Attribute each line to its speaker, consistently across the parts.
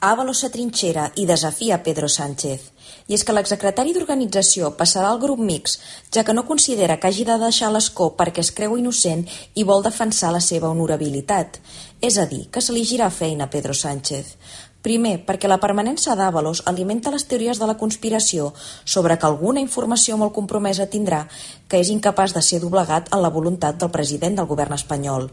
Speaker 1: Ábalos s'atrinxera i desafia Pedro Sánchez. I és que l'exsecretari d'Organització passarà al grup mix, ja que no considera que hagi de deixar l'escó perquè es creu innocent i vol defensar la seva honorabilitat. És a dir, que se li girà feina a Pedro Sánchez. Primer, perquè la permanència d'Àvalos alimenta les teories de la conspiració sobre que alguna informació molt compromesa tindrà que és incapaç de ser doblegat en la voluntat del president del govern espanyol.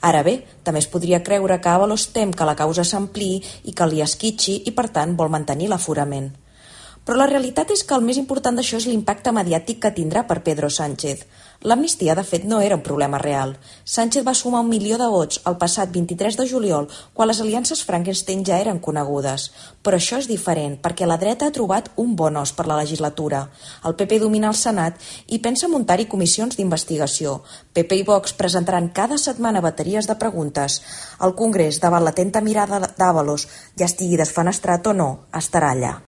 Speaker 1: Ara bé, també es podria creure que Àvalos tem que la causa s'ampliï i que li esquitxi i, per tant, vol mantenir l'aforament. Però la realitat és que el més important d'això és l'impacte mediàtic que tindrà per Pedro Sánchez. L'amnistia, de fet, no era un problema real. Sánchez va sumar un milió de vots el passat 23 de juliol, quan les aliances Frankenstein ja eren conegudes. Però això és diferent, perquè la dreta ha trobat un bon os per la legislatura. El PP domina el Senat i pensa muntar-hi comissions d'investigació. PP i Vox presentaran cada setmana bateries de preguntes. El Congrés, davant l'atenta mirada d'Àvalos, ja estigui desfenestrat o no, estarà allà.